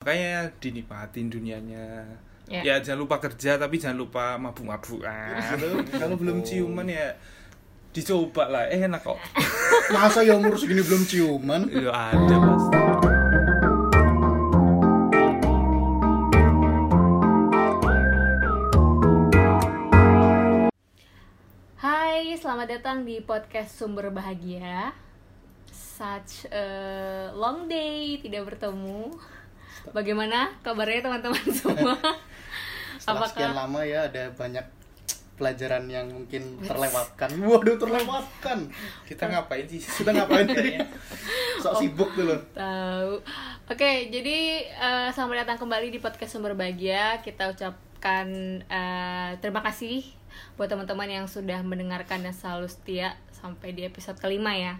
makanya dinikmatin dunianya Ya. ya jangan lupa kerja tapi jangan lupa mabuk-mabukan kalau belum ciuman ya dicoba lah eh, enak kok Masa ya umur segini belum ciuman? ya ada pasti Hai, selamat datang di podcast Sumber Bahagia. Such a long day tidak bertemu. Bagaimana kabarnya teman-teman semua? Setelah sekian lama ya ada banyak pelajaran yang mungkin terlewatkan. Waduh, terlewatkan. kita ngapain sih Kita ngapain? Sok sibuk tuh loh. Tahu. Oke, jadi eh, selamat datang kembali di podcast Sumber Bahagia. Kita ucapkan eh, terima kasih buat teman-teman yang sudah mendengarkan dan selalu setia sampai di episode kelima ya.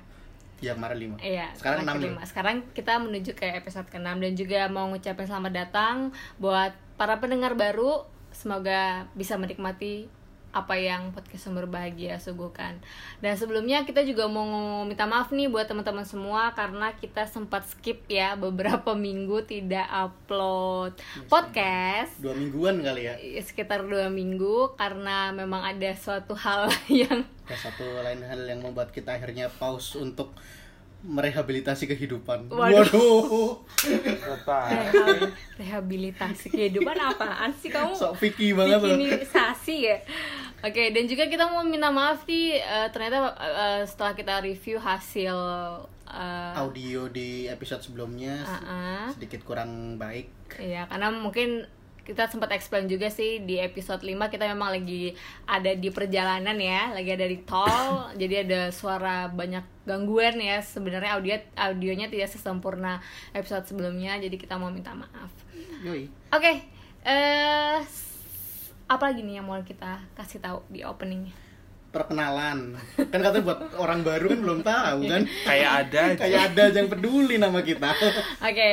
Ya kemarin lima. Iya, Sekarang enam kelima. loh. Sekarang kita menuju ke episode ke-6 dan juga mau ngucapin selamat datang buat para pendengar baru. Semoga bisa menikmati apa yang podcast sumber bahagia suguhkan. Dan sebelumnya kita juga mau minta maaf nih buat teman-teman semua karena kita sempat skip ya beberapa minggu tidak upload podcast Dua mingguan kali ya. sekitar dua minggu karena memang ada suatu hal yang Ada satu lain hal yang membuat kita akhirnya pause untuk merehabilitasi kehidupan. Waduh. Waduh. Reha- rehabilitasi kehidupan apaan sih kamu Sok Vicky banget loh. bikinisasi ya oke dan juga kita mau minta maaf nih eh, ternyata eh, setelah kita review hasil eh, Audio di episode sebelumnya uh-uh, sedikit kurang baik. ya karena mungkin kita sempat explain juga sih di episode 5 kita memang lagi ada di perjalanan ya, lagi ada di tol, jadi ada suara banyak gangguan ya. Sebenarnya audio audionya tidak sesempurna episode sebelumnya, jadi kita mau minta maaf. Oke, eh apa lagi nih yang mau kita kasih tahu di openingnya? Perkenalan. Kan katanya buat orang baru kan belum tahu kan. kayak ada. Kayak ada yang peduli nama kita. Oke,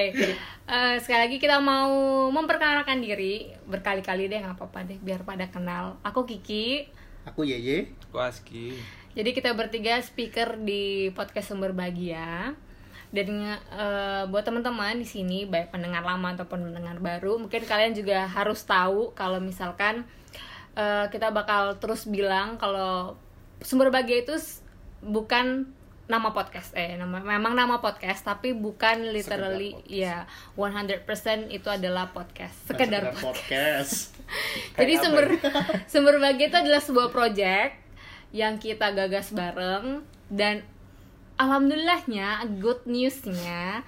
eh, sekali lagi kita mau memperkenalkan diri berkali-kali deh nggak apa-apa deh biar pada kenal. Aku Kiki. Aku Yeye. Waski Jadi kita bertiga speaker di podcast Sumber Bahagia. Dan eh, buat teman-teman di sini baik pendengar lama ataupun pendengar baru, mungkin kalian juga harus tahu kalau misalkan eh, kita bakal terus bilang kalau Sumber Bahagia itu bukan nama podcast eh nama memang nama podcast tapi bukan literally ya 100% itu adalah podcast sekedar Sekedar podcast. podcast. Jadi apa sumber sumber bahagia itu adalah sebuah project yang kita gagas bareng dan alhamdulillahnya good newsnya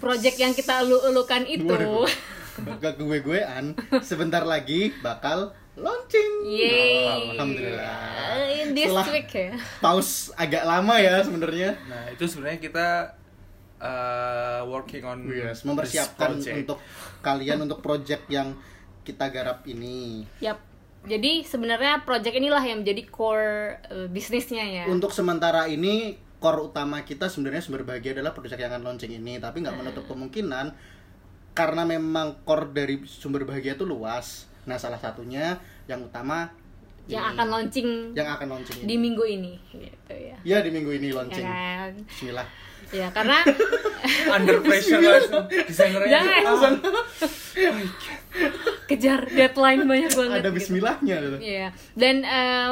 project yang kita elu-elukan itu Waduh. Gak gue-guean. Sebentar lagi bakal launching. Yeay. Alhamdulillah. In this Setelah week ya. Pause agak lama ya sebenarnya. nah itu sebenarnya kita uh, working on Yes, mempersiapkan untuk kalian untuk project yang kita garap ini. Yap. Jadi sebenarnya project inilah yang menjadi core eh, bisnisnya ya. Untuk sementara ini core utama kita sebenarnya sumber bahagia adalah project yang akan launching ini, tapi nggak menutup kemungkinan karena memang core dari sumber bahagia itu luas. Nah, salah satunya yang utama yang ini. akan launching yang akan launching di ini. minggu ini gitu ya. Ya di minggu ini Ya launching. kan? Bismillah. Ya karena under pressure langsung desainernya Jangan. langsung kejar deadline banyak banget. Ada gitu. bismillahnya gitu. Iya. Dan eh,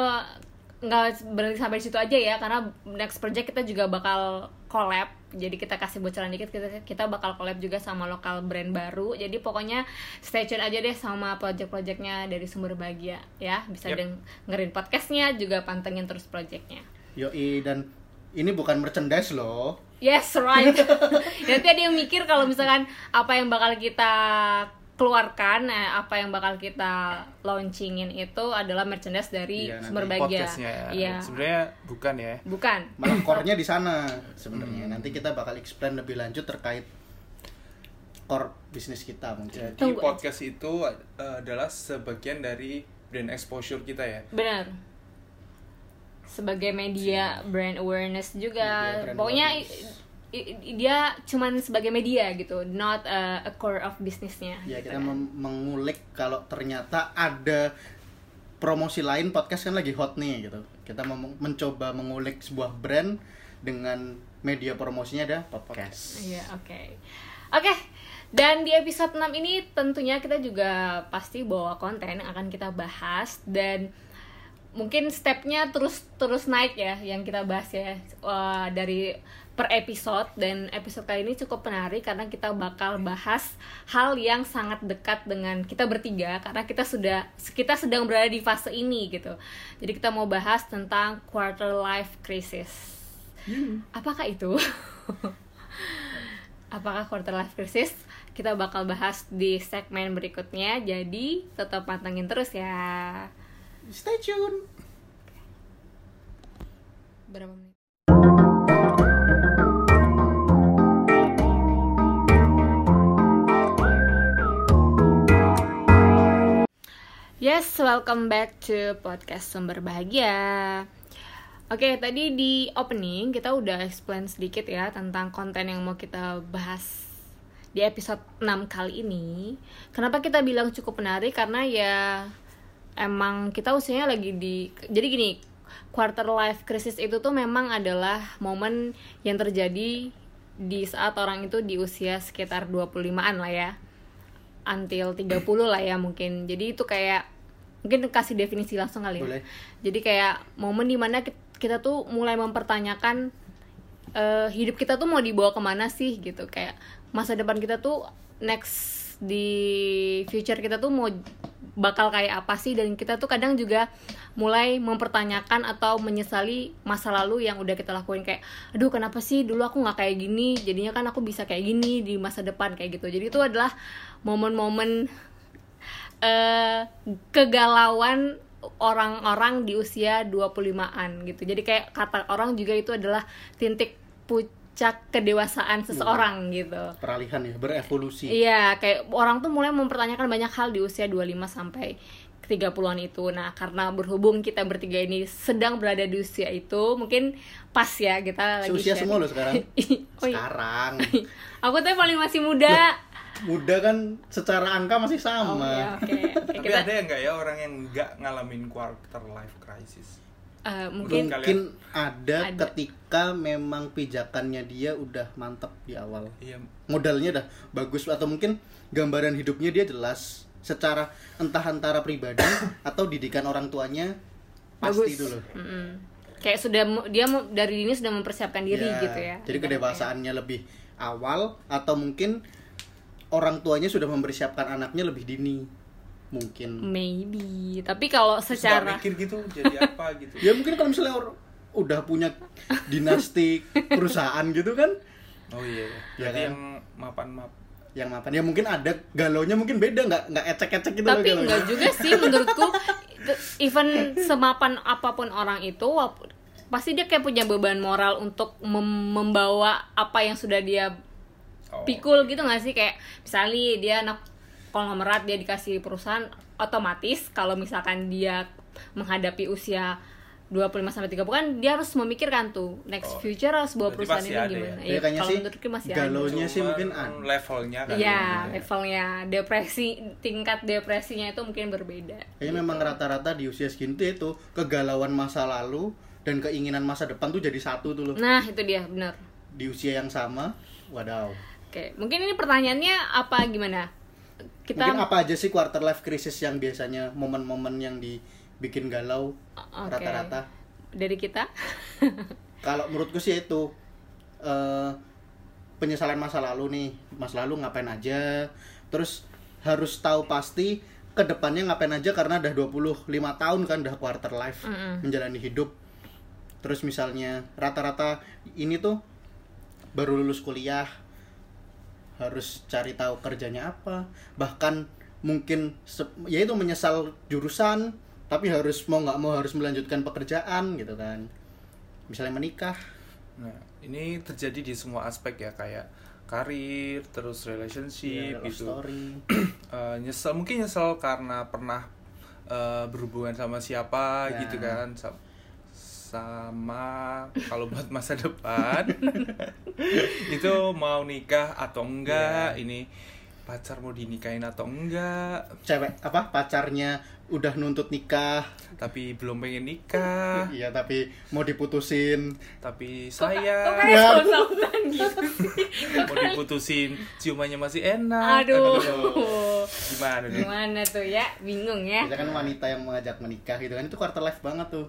nggak berhenti sampai di situ aja ya karena next project kita juga bakal collab. Jadi kita kasih bocoran dikit kita kita bakal collab juga sama lokal brand baru. Jadi pokoknya stay tune aja deh sama project-projectnya dari Sumber Bahagia ya. Bisa Yep. dengerin podcastnya juga pantengin terus projectnya. Yoi dan ini bukan merchandise loh. Yes, right. Nanti ada yang mikir kalau misalkan apa yang bakal kita keluarkan, eh, apa yang bakal kita launchingin itu adalah merchandise dari Iya, nanti Sumber Bahagia. podcastnya ya. Iya. sebenarnya bukan ya Bukan. Malah core-nya di sana sebenarnya. Nanti kita bakal explain lebih lanjut terkait core bisnis kita mungkin. jadi Tunggu. podcast itu uh, adalah sebagian dari brand exposure kita ya Benar. Sebagai media brand awareness juga. Media brand Pokoknya awareness. Dia cuman sebagai media gitu, not uh, a core of bisnisnya. Ya gitu kita kan. mengulik kalau ternyata ada promosi lain podcast kan lagi hot nih gitu. Kita mem- mencoba mengulik sebuah brand dengan media promosinya ada podcast. Iya, oke. Oke. Dan di episode 6 ini tentunya kita juga pasti bawa konten yang akan kita bahas dan mungkin stepnya terus terus naik ya yang kita bahas ya Wah, dari per episode. Dan episode kali ini cukup menarik karena kita bakal bahas hal yang sangat dekat dengan kita bertiga karena kita sudah kita sedang berada di fase ini gitu. Jadi kita mau bahas tentang quarter life crisis. Apakah itu? Apakah quarter life crisis? Kita bakal bahas di segmen berikutnya. Jadi tetap pantengin terus ya Stay tune. berapa menit Yes, welcome back to podcast Sumber Bahagia. Oke, tadi di opening kita udah explain sedikit ya tentang konten yang mau kita bahas di episode 6 kali ini. Kenapa kita bilang cukup menarik? Karena ya emang kita usianya lagi di jadi gini, quarter life crisis itu tuh memang adalah momen yang terjadi di saat orang itu di usia sekitar 25-an lah ya. Until 30 lah ya mungkin. Jadi itu kayak mungkin kasih definisi langsung kali ya. Boleh. Jadi kayak momen di mana ki- kita tuh mulai mempertanyakan eh, hidup kita tuh mau dibawa ke mana sih gitu kayak masa depan kita tuh next di future kita tuh mau bakal kayak apa sih? Dan kita tuh kadang juga mulai mempertanyakan atau menyesali masa lalu yang udah kita lakuin. Kayak aduh kenapa sih dulu aku nggak kayak gini? Jadinya kan aku bisa kayak gini di masa depan kayak gitu. Jadi itu adalah momen-momen eh kegalauan orang-orang di usia 25-an gitu. Jadi kayak kata orang juga itu adalah titik puncak kedewasaan seseorang gitu. Peralihan ya, berevolusi. Iya, kayak orang tuh mulai mempertanyakan banyak hal di usia 25 sampai 30-an itu. Nah, karena berhubung kita bertiga ini sedang berada di usia itu, mungkin pas ya kita lagi share. semua loh sekarang. Oh iya. Sekarang. Aku tuh paling masih muda. Muda kan secara angka masih Oh, sama. iya, oke. Oke, Tapi kita ada yang nggak ya orang yang nggak ngalamin quarter life crisis? Eh, mungkin Mungkin ada, Ada. ketika memang pijakannya dia udah mantep di awal. Iya, Modalnya udah bagus atau mungkin gambaran hidupnya dia jelas secara entah antara pribadi atau didikan orang tuanya pasti bagus. dulu. Mm-mm. Kayak sudah dia dari dini sudah mempersiapkan diri Ya, gitu ya. Jadi kedewasaannya lebih awal atau mungkin orang tuanya sudah mempersiapkan anaknya lebih dini. Mungkin. Maybe. Tapi kalau nggak secara mikir gitu jadi apa gitu. Ya mungkin kalau misalnya or- udah punya dinasti perusahaan gitu kan Oh iya, Ya jadi kan? yang mapan-map. yang mapan ya mungkin ada galaunya mungkin beda nggak nggak ecek-ecek gitu tapi loh enggak juga sih menurutku even semapan apa pun orang itu wap- pasti dia kayak punya beban moral untuk mem- membawa apa yang sudah dia Oh. pikul gitu nggak sih kayak misalnya dia anak konglomerat dia dikasih perusahaan otomatis kalau misalkan dia menghadapi usia 25 sampai 30 kan dia harus memikirkan tuh next Oh. future harus bawa perusahaan ada gimana. ya? Ya, kayaknya kalau sih menurutku masih ada. galaunya sih mungkin levelnya kan. Iya, gitu. levelnya depresi tingkat depresinya itu mungkin berbeda. kayaknya memang rata-rata di usia segini tuh itu kegalauan masa lalu dan keinginan masa depan tuh jadi satu tuh loh Nah, itu dia, benar. di usia yang sama wadaw Oke, mungkin ini pertanyaannya apa gimana? Kita mungkin apa aja sih quarter life crisis yang biasanya momen-momen yang dibikin galau rata-rata? Dari kita? kalau menurutku sih itu eh, penyesalan masa lalu nih. Masa lalu ngapain aja? Terus harus tahu pasti ke depannya ngapain aja karena udah 25 tahun kan udah quarter life Mm-mm. menjalani hidup. Terus misalnya rata-rata ini tuh baru lulus kuliah harus cari tahu kerjanya apa bahkan mungkin ya itu menyesal jurusan tapi harus mau nggak mau harus melanjutkan pekerjaan gitu kan misalnya menikah Nah, ini terjadi di semua aspek ya kayak karir, terus relationship ya, love gitu. story Eh, nyesel mungkin nyesel karena pernah eh, berhubungan sama siapa Ya. gitu kan sama kalau buat masa depan itu mau nikah atau enggak Ya. ini pacar mau dinikahin atau enggak cewek apa pacarnya udah nuntut nikah tapi belum pengen nikah iya tapi mau diputusin tapi Kok saya kayak Ya. gitu sih? mau diputusin ciumannya masih enak Aduh. gimana nih Gimana tuh ya? Bingung ya. biasanya kan wanita yang mengajak menikah gitu kan itu quarter life banget tuh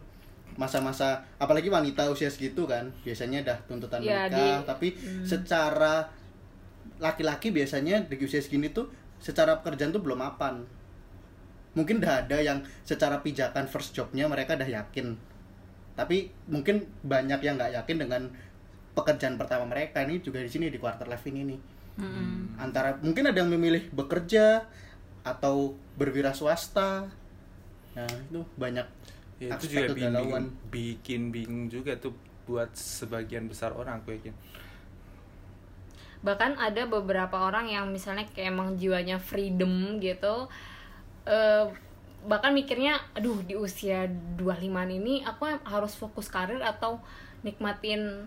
masa-masa apalagi wanita usia segitu kan biasanya dah tuntutan Ya, menikah. di- tapi secara laki-laki biasanya di usia segini tuh secara pekerjaan tuh belum mapan. Mungkin udah ada yang secara pijakan first jobnya mereka udah yakin. Tapi mungkin banyak yang nggak yakin dengan pekerjaan pertama mereka. Ini juga di sini di quarter life ini nih. Mm-mm. antara mungkin ada yang memilih bekerja atau berwira swasta nah itu banyak ya, itu juga bikin, kegalauan. bikin bingung juga tuh buat sebagian besar orang aku yakin Bahkan ada beberapa orang yang misalnya kayak emang jiwanya freedom gitu. eh bahkan mikirnya aduh di usia 25 ini aku harus fokus karir atau nikmatin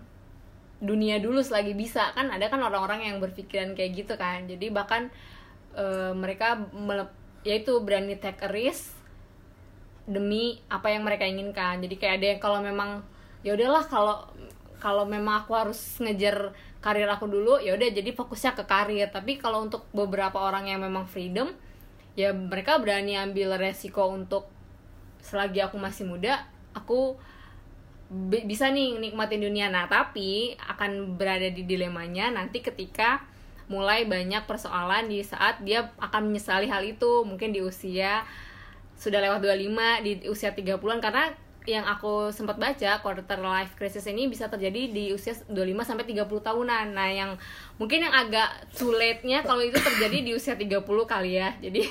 dunia dulu selagi bisa kan ada kan orang-orang yang berpikiran kayak gitu kan jadi bahkan eh, mereka yaitu berani take a risk demi apa yang mereka inginkan. Jadi kayak ada yang kalau memang ya udahlah kalau kalau memang aku harus ngejar karir aku dulu ya udah jadi fokusnya ke karir. Tapi kalau untuk beberapa orang yang memang freedom ya mereka berani ambil resiko untuk selagi aku masih muda aku bi- bisa nih nikmatin dunia. Nah tapi akan berada di dilemanya nanti ketika mulai banyak persoalan di saat dia akan menyesali hal itu. Mungkin di usia sudah lewat 25 di usia 30-an karena yang aku sempat baca quarter life crisis ini bisa terjadi di usia 25 sampai 30 tahunan. Nah, yang mungkin yang agak too late-nya kalau itu terjadi di usia 30 kali ya. Jadi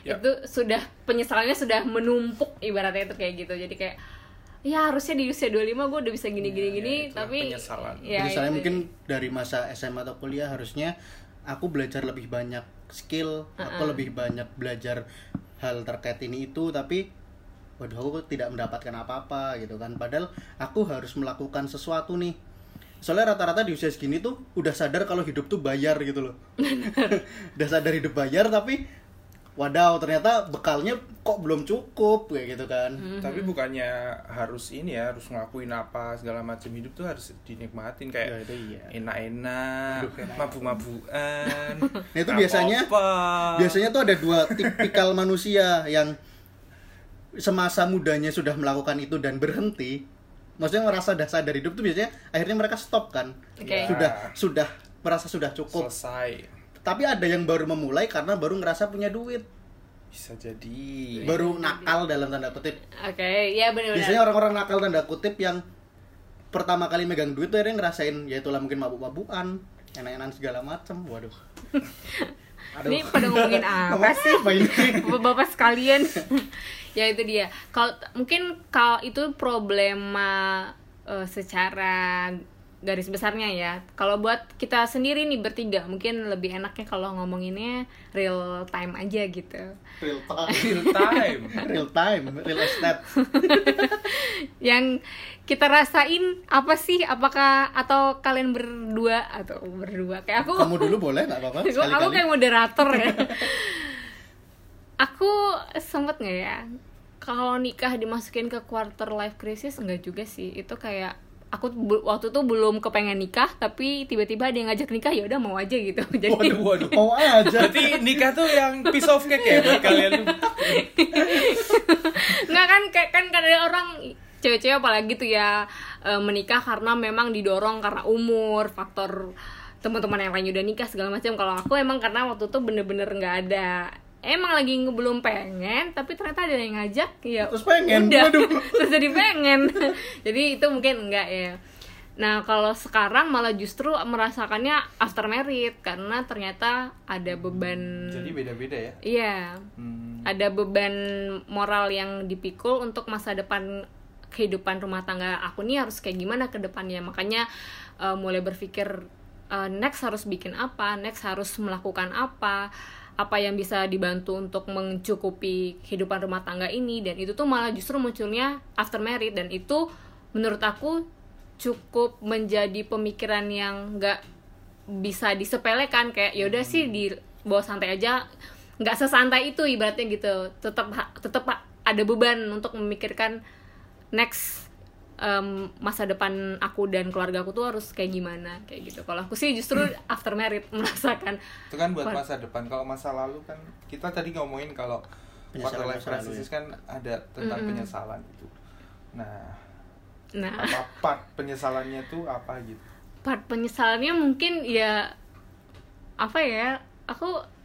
Ya. itu sudah penyesalannya sudah menumpuk ibaratnya itu kayak gitu. Jadi kayak ya harusnya di usia 25 gue udah bisa gini gini Ya, gini ya, tapi penyesalan. ya, Jadi saya itu. mungkin dari masa SMA atau kuliah harusnya aku belajar lebih banyak skill, aku lebih banyak belajar hal terkait ini itu, tapi waduh aku tidak mendapatkan apa-apa gitu kan. Padahal aku harus melakukan sesuatu nih. Soalnya rata-rata di usia segini tuh udah sadar kalau hidup tuh bayar gitu loh. udah sadar hidup bayar tapi wadaw ternyata bekalnya kok belum cukup kayak gitu kan. tapi bukannya harus ini ya harus ngelakuin apa segala macam hidup tuh harus dinikmatin Ya kayak itu iya. enak-enak mabuk-mabukan Nah, itu biasanya- apa-apa. Biasanya tuh ada dua tipikal manusia yang semasa mudanya sudah melakukan itu dan berhenti. Maksudnya merasa dah sadar hidup tuh biasanya akhirnya mereka stop kan. Oke. Sudah sudah merasa sudah cukup. selesai Tapi ada yang baru memulai karena baru ngerasa punya duit. bisa jadi Baru nakal dalam tanda kutip. oke ya benar-benar Biasanya orang-orang nakal tanda kutip yang pertama kali megang duit tuh akhirnya ngerasain ya itulah mungkin mabuk-mabukan, enak-enakan segala macem. Waduh. Aduh. Ini pada ngomongin apa sih? Bapak sekalian. ya itu dia. Kalau mungkin kalau itu problema eh, secara garis besarnya ya. Kalau buat kita sendiri nih bertiga, mungkin lebih enaknya kalau ngomonginnya real time aja gitu. Real time. real time real time, real estate. Yang kita rasain apa sih? Apakah atau kalian berdua atau berdua kayak aku? Kamu dulu boleh nggak apa-apa? Aku kayak moderator ya aku sempet nggak ya kalau nikah dimasukin ke quarter life crisis enggak juga sih itu kayak aku waktu itu belum kepengen nikah tapi tiba-tiba ada yang ngajak nikah ya udah mau aja gitu. Jadi waduh waduh. Mau aja. berarti nikah tuh yang piece of cake ya buat kalian? Nggak kan kayak kan kan ada orang cewek-cewek apalagi tuh ya eh, menikah karena memang didorong karena umur faktor teman-teman yang lain udah nikah segala macam. Kalau aku emang karena waktu itu bener-bener nggak ada emang lagi belum pengen tapi ternyata ada yang ngajak ya Terus pengen, udah. terus jadi pengen. Jadi itu mungkin enggak ya. Nah kalau sekarang malah justru merasakannya after married karena ternyata ada beban jadi beda-beda ya? Iya. Hmm. ada beban moral yang dipikul untuk masa depan kehidupan rumah tangga aku nih harus kayak gimana ke depannya. Makanya eh, mulai berpikir eh, next harus bikin apa next harus melakukan apa apa yang bisa dibantu untuk mencukupi kehidupan rumah tangga ini. Dan itu tuh malah justru munculnya after married. Dan itu menurut aku cukup menjadi pemikiran yang nggak bisa disepelekan. Kayak yaudah sih di bawa santai aja. Nggak sesantai itu ibaratnya gitu. Tetap tetap ada beban untuk memikirkan next em, masa depan aku dan keluarga aku tuh harus kayak gimana kayak gitu. Kalau aku sih justru after married merasakan. Itu kan buat masa depan. Kalau masa lalu kan kita tadi ngomongin kalau quarter life crisis ya. kan ada tentang Mm-mm. penyesalan itu. Nah nah. apa part penyesalannya tuh apa gitu? Part penyesalannya mungkin ya apa ya aku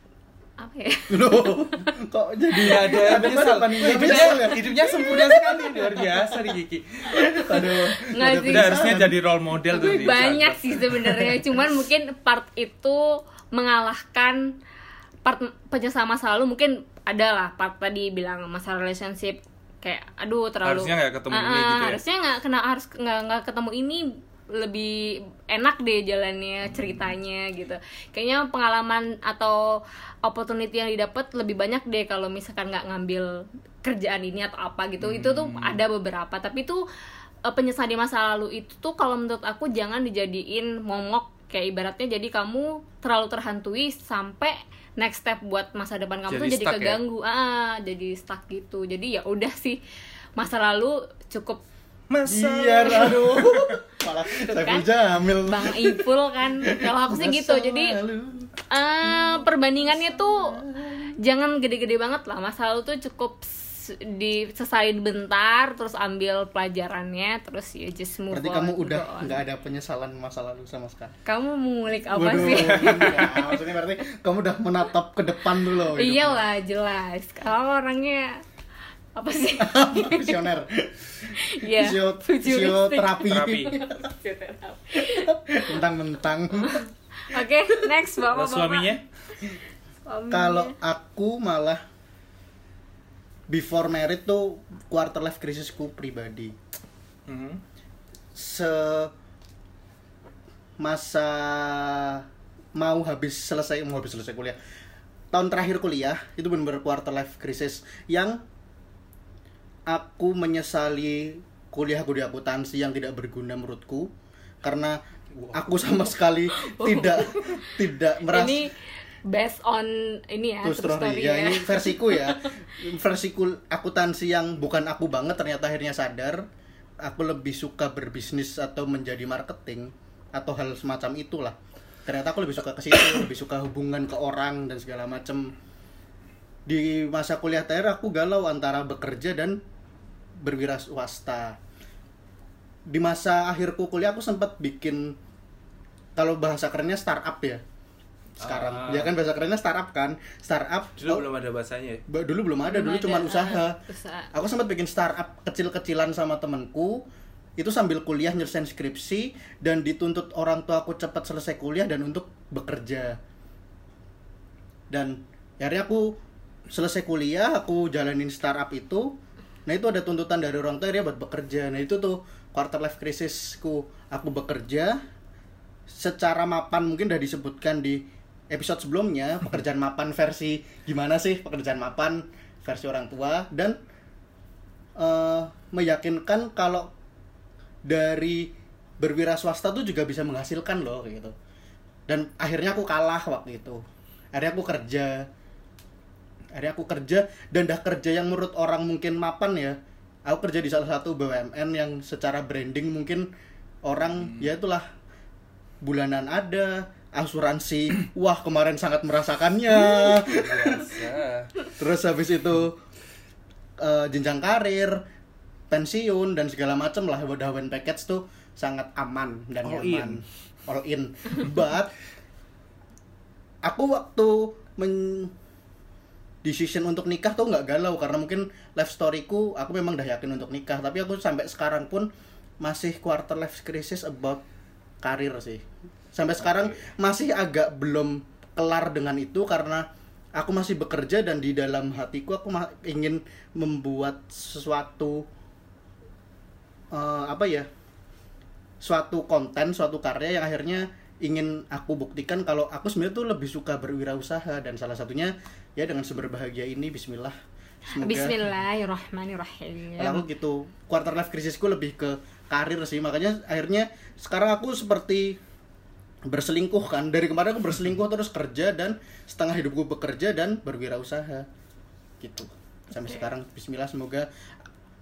apa ya? Loh, kok jadi ada penyesalan menyesal. ya? hidupnya hidupnya sempurna sekali luar biasa nih Kiki. Aduh, Nggak ada sih. udah harusnya jadi role model tuh di banyak sih sebenarnya. Cuman mungkin part itu mengalahkan part penyesal masa lalu mungkin ada lah part tadi bilang masalah relationship. Kayak aduh terlalu Harusnya nggak ketemu Ah, ini ah, gitu ya? harusnya nggak kena harus nggak nggak ketemu ini lebih enak deh jalannya ceritanya gitu. Kayaknya pengalaman atau opportunity yang didapat lebih banyak deh kalau misalkan nggak ngambil kerjaan ini atau apa gitu. Itu tuh Hmm. ada beberapa tapi tuh eh, penyesalan di masa lalu itu tuh kalau menurut aku jangan dijadiin momok. Kayak ibaratnya jadi kamu terlalu terhantui sampai next step buat masa depan kamu Jadi tuh jadi ya? keganggu. Ah jadi stuck gitu. Jadi ya udah sih masa lalu cukup. Masa Iya, Malah Saiful kan? Jamil. bang Ipul kan kalau aku sih gitu jadi eh perbandingannya tuh jangan gede-gede banget lah masa lalu tuh cukup disesalin bentar terus ambil pelajarannya terus ya just move Berarti on, kamu udah nggak ada penyesalan masa lalu sama sekali. kamu mengulik apa Waduh, sih enggak. maksudnya berarti kamu udah menatap ke depan dulu. hidupnya. iyalah jelas kalau orangnya apa sih Visioner. ya futuristik. fisioterapi. Terapi. Mentang-mentang. oke next bapak Kalau suaminya Kalau aku malah before married tuh quarter life crisisku pribadi. Mhm. Se masa mau habis selesai mau habis selesai kuliah tahun terakhir kuliah itu benar-benar quarter life crisis yang aku menyesali kuliahku di akuntansi yang tidak berguna menurutku karena aku sama sekali tidak tidak merasa ini based on ini ya True story. story ya, ya. Ini versiku ya. Versiku akuntansi yang bukan aku banget ternyata akhirnya sadar aku lebih suka berbisnis atau menjadi marketing atau hal semacam itulah. Ternyata aku lebih suka ke situ lebih suka hubungan ke orang dan segala macam di masa kuliah terakhir aku galau antara bekerja dan berwira swasta. Di masa akhirku kuliah aku sempat bikin kalau bahasa kerennya startup ya. Sekarang. Ah. ya kan bahasa kerennya startup kan? Startup dulu oh, belum ada bahasanya ya? dulu belum ada dulu Belum cuma ada, usaha ah, usaha. aku sempat bikin startup kecil-kecilan sama temenku itu sambil kuliah nyelesain skripsi dan dituntut orang tua aku cepat selesai kuliah dan untuk bekerja. Dan akhirnya aku selesai kuliah aku jalanin startup itu nah itu ada tuntutan dari orang tua dia buat bekerja. Nah itu tuh quarter life crisisku. Aku bekerja secara mapan mungkin udah disebutkan di episode sebelumnya pekerjaan mapan versi gimana sih? Pekerjaan mapan versi orang tua. Dan eh, meyakinkan kalau dari berwira swasta tuh juga bisa menghasilkan loh gitu. Dan akhirnya aku kalah waktu itu. Akhirnya aku kerja akhirnya aku kerja dan dah kerja yang menurut orang mungkin mapan ya. Aku kerja di salah satu BUMN yang secara branding mungkin orang ya itulah bulanan ada asuransi wah kemarin sangat merasakannya. Terus habis itu eh, jenjang karir pensiun dan segala macam lah. Udah when package tuh sangat aman dan All nyaman. in. all in. But aku waktu men decision untuk nikah tuh nggak galau karena mungkin life storyku aku memang udah yakin untuk nikah. Tapi aku sampai sekarang pun masih quarter life crisis about karir sih. Sampai sekarang masih agak belum kelar dengan itu karena aku masih bekerja dan di dalam hatiku aku ingin membuat sesuatu eh, apa ya suatu konten suatu karya yang akhirnya ingin aku buktikan kalau aku sebenarnya tuh lebih suka berwirausaha dan salah satunya ya dengan sumber bahagia ini Bismillah. Semoga Bismillahirrahmanirrahim. Kalau aku gitu quarter life crisisku lebih ke karir sih. Makanya akhirnya sekarang aku seperti berselingkuh kan. Dari kemarin aku berselingkuh terus kerja dan setengah hidupku bekerja dan berwirausaha. Gitu. Sampai sekarang Bismillah semoga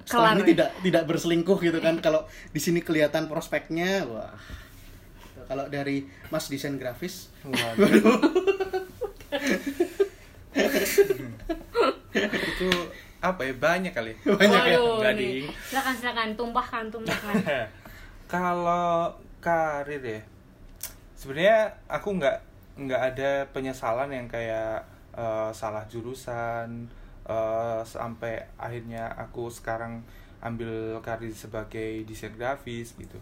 setelah Kelar ini ya? tidak tidak berselingkuh gitu kan. Kalau di sini kelihatan prospeknya wah kalau dari Mas desain grafis Waduh. itu apa ya banyak kali Banyak ya? Waduh, nih. Ding. Silakan silakan tumpahkan tumpahkan. kalau karir ya sebenarnya aku nggak nggak ada penyesalan yang kayak eh, salah jurusan eh, sampai akhirnya aku sekarang ambil karir sebagai desain grafis gitu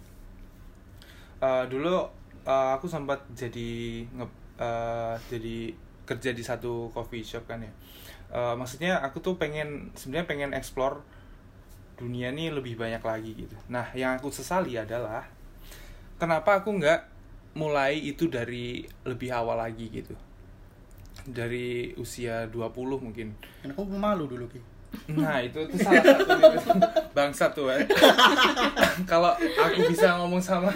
Eh, dulu eh, aku sempat jadi nge eh, jadi kerja di satu coffee shop kan ya Eh, maksudnya aku tuh pengen sebenarnya pengen explore dunia ini lebih banyak lagi gitu. Nah, yang aku sesali adalah kenapa aku nggak mulai itu dari lebih awal lagi gitu. Dari usia 20 mungkin. kan aku pemalu dulu ki Nah, itu itu salah satu bangsa tuh. eh. Kalau aku bisa ngomong sama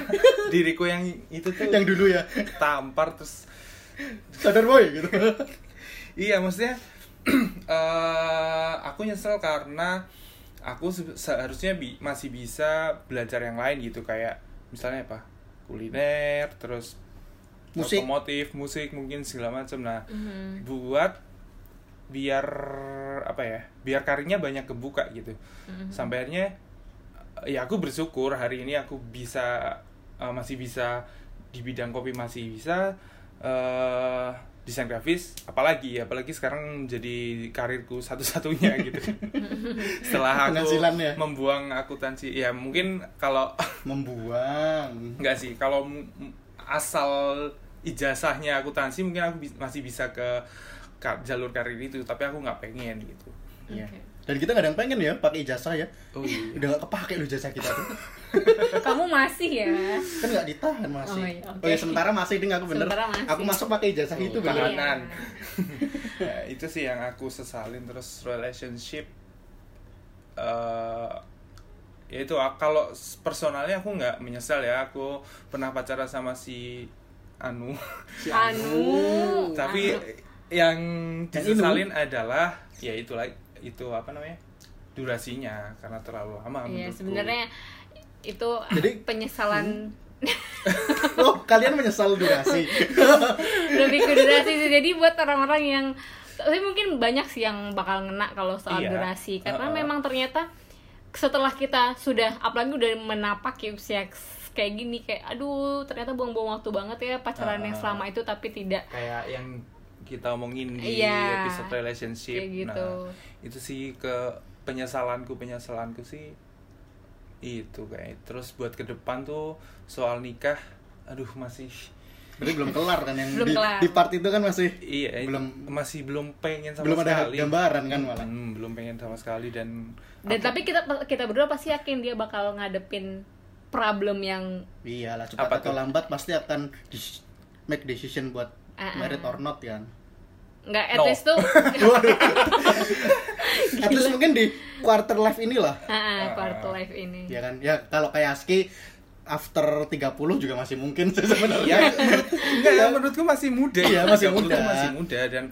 diriku yang itu tuh yang dulu ya tampar terus sadar boy gitu Iya, maksudnya eh aku nyesel karena aku se- seharusnya bi- masih bisa belajar yang lain gitu kayak misalnya apa kuliner terus Musik. otomotif musik mungkin segala macam nah Mhm. buat biar apa ya biar karirnya banyak kebuka gitu Mhm. sampai akhirnya ya aku bersyukur hari ini aku bisa eh, masih bisa di bidang kopi masih bisa eh desain grafis apalagi apalagi sekarang jadi karirku satu-satunya gitu setelah aku Penghasilannya. membuang akuntansi ya mungkin kalau membuang enggak sih kalau asal ijazahnya akuntansi mungkin aku masih bisa ke jalur karir itu tapi aku nggak pengen gitu Iya. Oke. dan kita nggak ada yang pengen ya pakai ijazah ya oh iya. udah nggak kepake lu ijazah kita tuh Kamu masih ya? kan nggak ditahan masih Oh, iya, oke. oh ya sementara masih ding aku bener Sementara masih. aku masuk pakai ijazah itu Oh, bener Iya. tahanan. ya, itu sih yang aku sesalin terus relationship eh ya itu ah, kalau personalnya aku nggak menyesal ya aku pernah pacaran sama si Anu Si Anu. tapi Anu. Yang Yang disesalin adalah ya itulah itu apa namanya durasinya karena terlalu lama Iya, sebenarnya itu Jadi- penyesalan oh kalian menyesal durasi lebih ke durasi sih. Jadi buat orang-orang yang tapi mungkin banyak sih yang bakal ngena kalau soal Iya. durasi karena Uh-uh. memang ternyata setelah kita sudah apalagi udah menapaki usia kayak gini kayak aduh ternyata buang-buang waktu banget ya pacaran yang Uh-uh. selama itu tapi tidak kayak yang kita omongin di Iya, episode relationship. kayak gitu. Nah, itu sih ke penyesalanku penyesalanku sih itu kayak terus buat ke depan tuh soal nikah aduh masih berarti belum kelar kan yang Belum di, kelar. di part itu kan masih iya Belum- masih belum pengen sama belum ada sekali gambaran kan malah Hmm, belum pengen sama sekali dan dan aku- tapi kita kita berdua pasti yakin dia bakal ngadepin problem yang iyalah cepat Apa atau tuh? lambat pasti akan make decision buat Ah, married ah. or not kan nggak at No. least tuh at least mungkin di quarter life inilah ah, quarter life ini ya kan ya kalau kayak Aski after 30 juga masih mungkin sebenarnya ya enggak ya menurutku masih muda Iya, masih muda. masih muda dan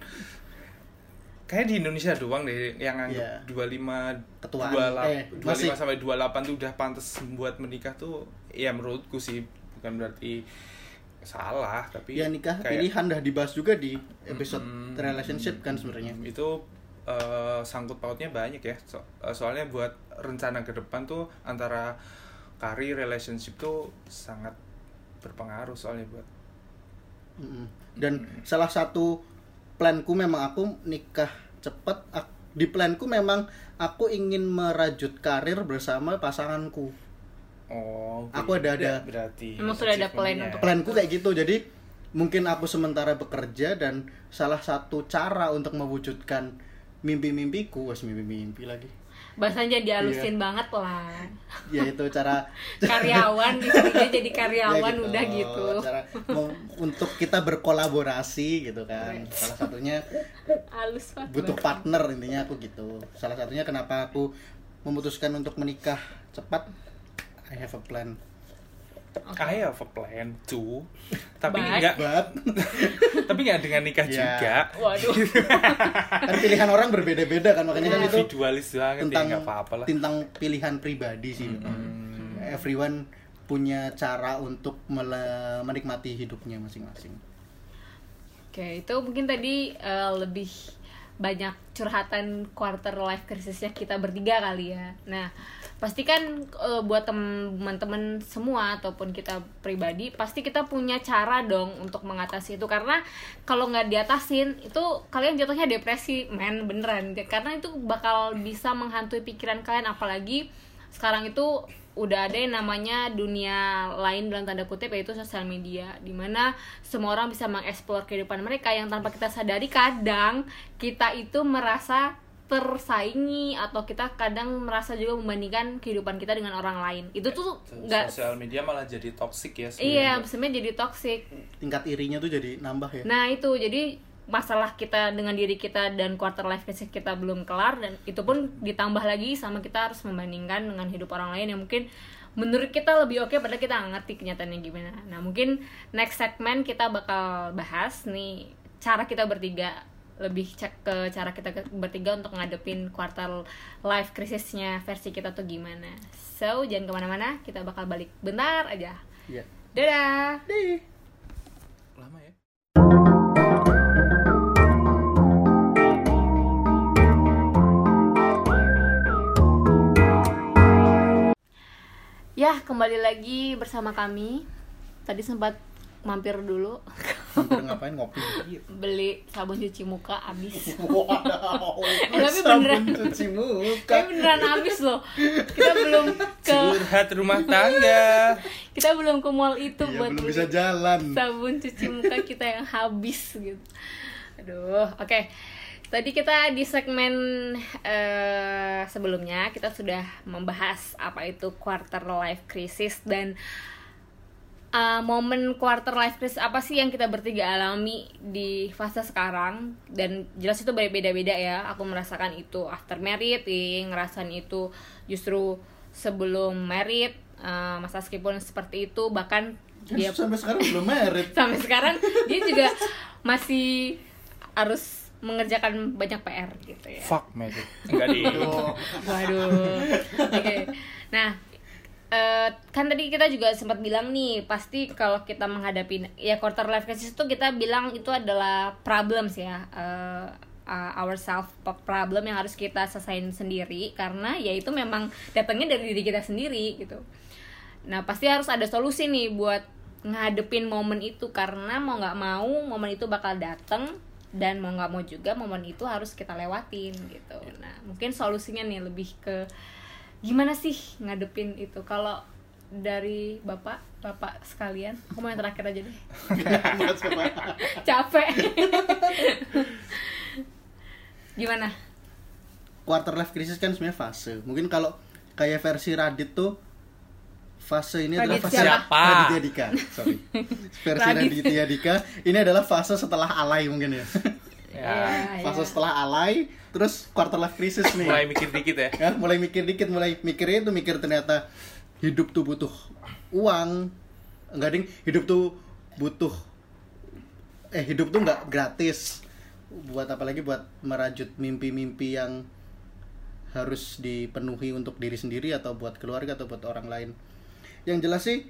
kayak di Indonesia doang deh yang anggap Iya. 25 Ketuaan. 28 Eh, 25 masih- sampai 28 tuh udah pantas buat menikah tuh ya menurutku sih bukan berarti salah tapi ya nikah kayak- pilihan dah dibahas juga di episode Mm, relationship kan sebenarnya. Itu eh, sangkut pautnya banyak ya. So- eh, soalnya buat rencana ke depan tuh antara karir relationship tuh sangat berpengaruh soalnya buat Mm-mm. dan salah satu planku memang aku nikah cepet di planku memang aku ingin merajut karir bersama pasanganku oh Aku ada- ada- berarti Emang sudah ada plan untuk- planku kayak gitu jadi mungkin aku sementara bekerja dan salah satu cara untuk mewujudkan mimpi-mimpiku was mimpi-mimpi lagi. Bahasanya Iya. dihalusin banget lah. Yaitu cara karyawan di sini dia jadi karyawan Ya udah gitu. Cara mau- untuk kita berkolaborasi gitu kan. Right. salah satunya banget. butuh partner intinya aku gitu. Salah satunya kenapa aku memutuskan untuk menikah cepat I have a plan. I have a plan too tapi But- nggak But. tapi nggak dengan nikah Ya. juga. Waduh. kan pilihan orang berbeda-beda kan makanya kan itu individualis banget tentang ya apa-apa lah. tentang pilihan pribadi sih. Memang. Everyone punya cara untuk menikmati hidupnya masing-masing. Oke, itu mungkin tadi eh, lebih banyak curhatan quarter life crisisnya kita bertiga kali ya. Nah, pasti kan eh, buat teman-teman semua ataupun kita pribadi, pasti kita punya cara dong untuk mengatasi itu karena kalau nggak diatasin itu kalian jatuhnya depresi, men beneran. Karena itu bakal bisa menghantui pikiran kalian apalagi sekarang itu udah ada yang namanya dunia lain dalam tanda kutip yaitu sosial media di mana semua orang bisa mengeksplor kehidupan mereka yang tanpa kita sadari kadang kita itu merasa tersaingi atau kita kadang merasa juga membandingkan kehidupan kita dengan orang lain itu tuh nggak sosial media malah jadi toxic ya iya sebenarnya. sebenarnya jadi toxic Tingkat irinya tuh jadi nambah ya. Nah itu jadi masalah kita dengan diri kita dan quarter life crisis kita belum kelar dan itu pun ditambah lagi sama kita harus membandingkan dengan hidup orang lain yang mungkin menurut kita lebih oke padahal kita nggak ngerti kenyataannya gimana. Nah mungkin next segment kita bakal bahas nih cara kita bertiga lebih cek ke cara kita bertiga untuk ngadepin quarter life crisisnya versi kita tuh gimana. So jangan ke mana-mana, kita bakal balik bentar aja. Iya. Dadah. lama Ya, kembali lagi bersama kami. Tadi sempat mampir dulu Hampir ngapain ngopi. beli sabun cuci muka habis. Wow. Eh, tapi beneran. Sabun cuci muka. Tapi beneran habis loh. Kita belum ke curhat rumah tangga kita belum ke mall itu Iya, buat belum beli bisa jalan. sabun cuci muka kita yang habis gitu. Aduh, oke. Tadi kita di segmen eh, sebelumnya kita sudah membahas apa itu quarter life crisis dan uh, momen quarter life crisis apa sih yang kita bertiga alami di fase sekarang. Dan jelas itu beda-beda ya. Aku merasakan itu after married ngerasain itu justru sebelum married uh, Mas Aski pun seperti itu. Bahkan Kan dia sampai sekarang belum merit. sampai sekarang dia juga masih harus mengerjakan banyak PR gitu ya fuck magic enggak di Aduh. Waduh. Oke. Nah, eh, kan tadi kita juga sempat bilang nih, pasti kalau kita menghadapi ya quarter life crisis itu kita bilang itu adalah problems ya. eh, uh, our self problem yang harus kita selesaiin sendiri karena ya itu memang datangnya dari diri kita sendiri gitu. Nah, pasti harus ada solusi nih buat ngadepin momen itu karena mau nggak mau momen itu bakal datang dan mau nggak mau juga momen itu harus kita lewatin gitu. Nah, mungkin solusinya nih lebih ke gimana sih ngadepin itu? Kalau dari bapak bapak sekalian aku mau yang terakhir aja deh. Capek. Gimana? Quarter life crisis kan sebenarnya fase. Mungkin kalau kayak versi Radit tuh fase ini adalah Radit fase siapa? Raditya Dika. Sorry. Versi Radit. Raditya Dika ini adalah fase setelah alay mungkin ya. Ya, fase ya. setelah alay terus quarter life crisis nih. mulai mikir dikit ya ya mulai mikir dikit mulai mikirnya itu mikir ternyata hidup tuh butuh uang enggak ding hidup tuh butuh eh hidup tuh nggak gratis buat apalagi buat merajut mimpi-mimpi yang harus dipenuhi untuk diri sendiri atau buat keluarga atau buat orang lain yang jelas sih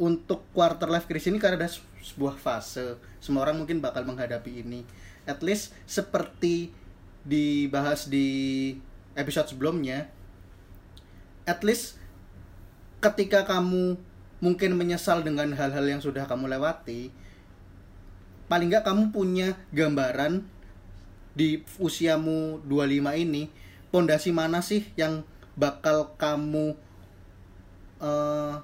untuk quarter life crisis ini karena ada se- sebuah fase. Semua orang mungkin bakal menghadapi ini. At least seperti dibahas di episode sebelumnya at least ketika kamu mungkin menyesal dengan hal-hal yang sudah kamu lewati paling nggak kamu punya gambaran di usiamu 25 ini pondasi mana sih yang bakal kamu eh,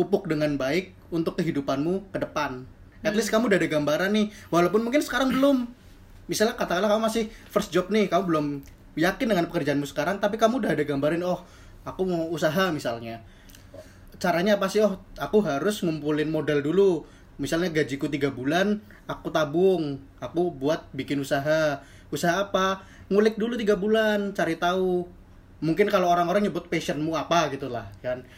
pupuk dengan baik untuk kehidupanmu ke depan. At least kamu udah ada gambaran nih, walaupun mungkin sekarang belum. Misalnya katakanlah kamu masih first job nih, kamu belum yakin dengan pekerjaanmu sekarang, tapi kamu udah ada gambaran, oh aku mau usaha misalnya. Caranya apa sih? Oh, aku harus ngumpulin modal dulu. Misalnya gajiku tiga bulan, aku tabung, aku buat bikin usaha. Usaha apa? Ngulik dulu tiga bulan, cari tahu. Mungkin kalau orang-orang nyebut passionmu apa gitulah, kan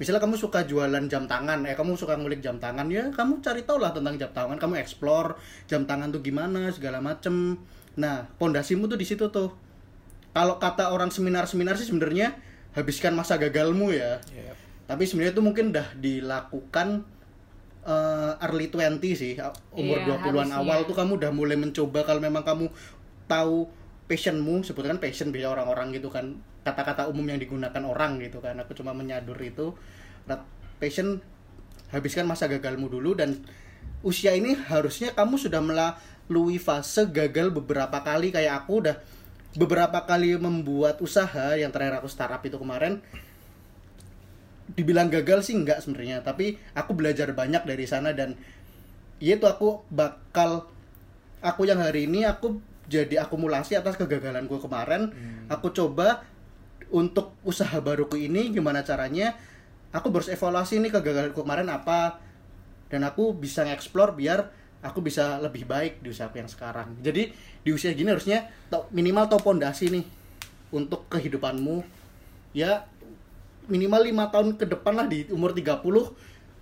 misalnya kamu suka jualan jam tangan eh kamu suka ngulik jam tangan ya kamu cari tahu lah tentang jam tangan kamu explore jam tangan tuh gimana segala macem nah pondasimu tuh di situ tuh kalau kata orang seminar-seminar sih sebenarnya habiskan masa gagalmu ya Yep. tapi sebenarnya itu mungkin udah dilakukan eh, early 20 sih umur Iya, 20-an harusnya. awal tuh kamu udah mulai mencoba kalau memang kamu tahu passionmu sebutkan passion biasa orang-orang gitu kan kata-kata umum yang digunakan orang gitu kan. Aku cuma menyadur itu passion habiskan masa gagalmu dulu dan usia ini harusnya kamu sudah melalui fase gagal beberapa kali. Kayak aku udah beberapa kali membuat usaha yang terakhir aku startup itu kemarin. Dibilang gagal sih enggak sebenarnya tapi aku belajar banyak dari sana dan ya itu aku bakal aku yang hari ini aku jadi akumulasi atas kegagalanku kemarin. Aku coba untuk usaha baruku ini gimana caranya? Aku harus evaluasi nih kegagalanku kemarin apa dan aku bisa nge-explore biar aku bisa lebih baik di usaha yang sekarang. Jadi di usia gini harusnya minimal tau pondasi nih untuk kehidupanmu. Ya minimal lima tahun ke depan lah di umur 30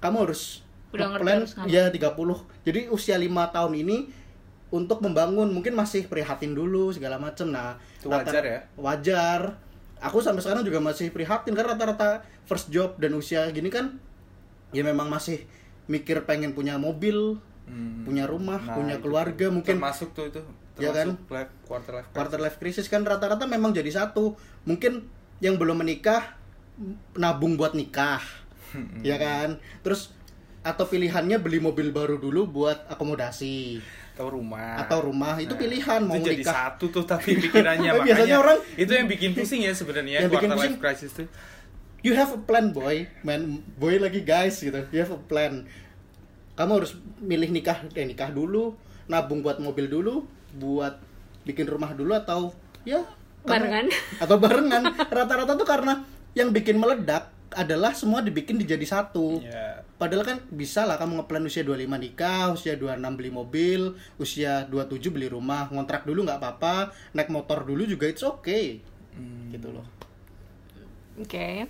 kamu harus Udah plan harus ya 30 jadi usia lima tahun ini untuk membangun mungkin masih prihatin dulu segala macem. Nah Itu wajar ya? wajar aku sampai sekarang juga masih prihatin karena rata-rata first job dan usia gini kan ya memang masih mikir pengen punya mobil Hmm. punya rumah Nah, punya itu keluarga tuh. mungkin termasuk tuh itu Ya kan? termasuk life, quarter life crisis. quarter life crisis kan rata-rata memang jadi satu mungkin yang belum menikah nabung buat nikah Hmm. ya kan terus atau pilihannya beli mobil baru dulu buat akomodasi atau rumah. Atau rumah itu Nah, pilihan mau itu jadi nikah. satu tuh tapi pikirannya Tapi biasanya makanya orang- itu yang bikin pusing ya sebenarnya Yang bikin quarter pusing- life crisis tuh. you have a plan boy. Man boy lagi guys gitu. You have a plan. Kamu harus milih nikah eh nikah dulu nabung buat mobil dulu buat bikin rumah dulu atau ya Barengan. atau barengan. Rata-rata tuh karena yang bikin meledak adalah semua dibikin dijadi satu ya Padahal kan bisa lah kamu ngeplan usia 25 nikah, usia 26 beli mobil, usia 27 beli rumah, ngontrak dulu nggak apa-apa, naik motor dulu juga it's okay. Hmm. Gitu loh. Oke.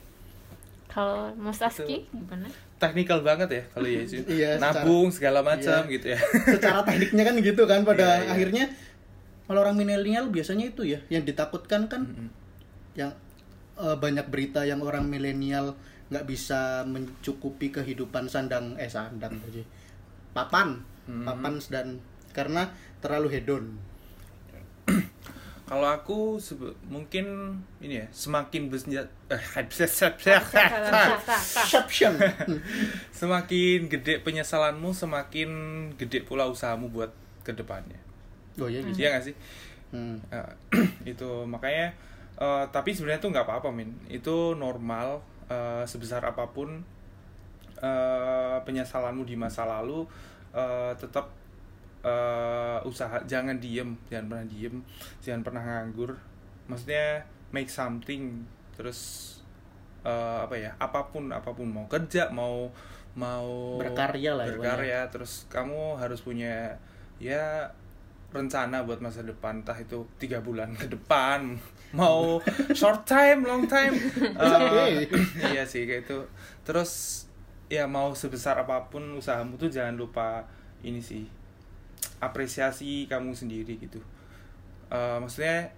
Kalau Mas Aski gimana? teknikal banget ya kalau ya. Iya, secara- nabung segala macam Iya. gitu ya Secara tekniknya kan gitu kan pada Iya, iya. akhirnya kalau orang milenial biasanya itu ya yang ditakutkan kan yang eh, banyak berita yang orang milenial nggak bisa mencukupi kehidupan sandang eh sandang aja papan papan dan karena terlalu hedon. Kalau aku mungkin ini ya semakin bersenjata eh, semakin gede penyesalanmu semakin gede pula usahamu buat ke depannya oh iya gitu. iya nggak sih? Hmm. Eh, itu makanya eh, tapi sebenarnya tuh nggak apa-apa min. Itu normal eh, sebesar apa pun eh, penyesalanmu di masa lalu eh, tetap eh, usaha jangan diem jangan pernah diem jangan pernah nganggur. Maksudnya make something terus eh, apa ya apa pun apa pun mau kerja mau mau Berkarya lah ya, berkarya terus kamu harus punya ya rencana buat masa depan entah itu tiga bulan ke depan mau short time long time? Eh, iya sih kayak itu. Terus ya mau sebesar apa pun usahamu tuh jangan lupa ini sih apresiasi kamu sendiri gitu. Eh, maksudnya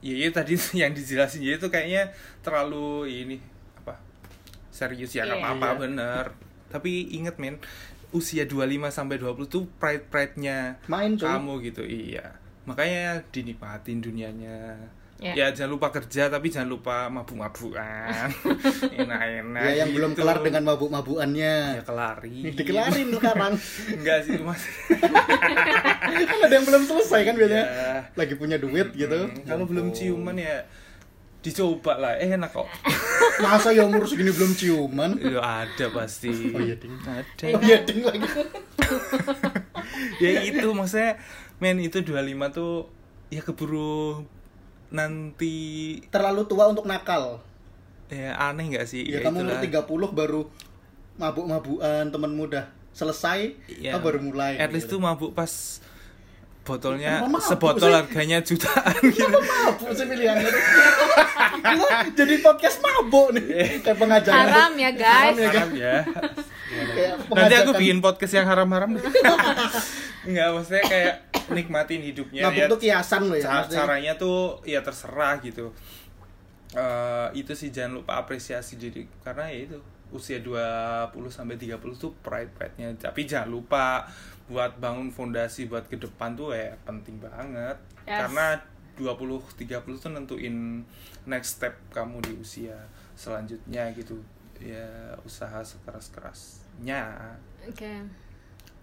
ya itu tadi yang dijelasin ya itu kayaknya terlalu ini apa serius ya nggak Iya. apa-apa Iya. bener. Tapi inget men usia 25 sampai 20 tuh pride pride-nya Main cuy. kamu gitu iya. Makanya dinikmatin dunianya Ya. ya jangan lupa kerja tapi jangan lupa mabuk-mabukan enak-enak Ya yang belum gitu. kelar dengan mabuk-mabuannya. ya kelari Dikelarin sekarang. enggak sih mas kan ada yang belum selesai kan biasanya. Ya. Lagi punya duit gitu. Hmm, kalau belum ciuman ya dicoba lah eh, enak kok Masa ya umur segini belum ciuman? ya ada pasti Oh iya, ding. ada Oh iya ding lagi. ya itu maksudnya men itu 25 tuh ya keburu nanti Terlalu tua untuk nakal. ya aneh nggak sih? Ya, kamu umur itulah. 30 baru mabuk-mabuan temen muda selesai, Ya, kamu baru mulai. at least gitu. tuh mabuk pas botolnya mabuk sebotol sih? harganya jutaan gitu. Mabuk sih pilihannya? Jadi podcast mabuk nih. Kayak pengajaran. Haram ya guys. Haram ya, Haram ya. Nanti aku bikin podcast yang haram-haram deh. nggak maksudnya kayak nikmatin hidupnya mabuk ya tuh kiasan loh ya maksudnya. caranya tuh ya terserah gitu Eh, itu sih jangan lupa apresiasi diri karena ya itu usia 20 sampai 30 tuh pride pride-nya tapi jangan lupa buat bangun fondasi buat ke depan tuh ya penting banget Yes. karena 20 30 tuh nentuin next step kamu di usia selanjutnya gitu ya usaha sekeras-kerasnya oke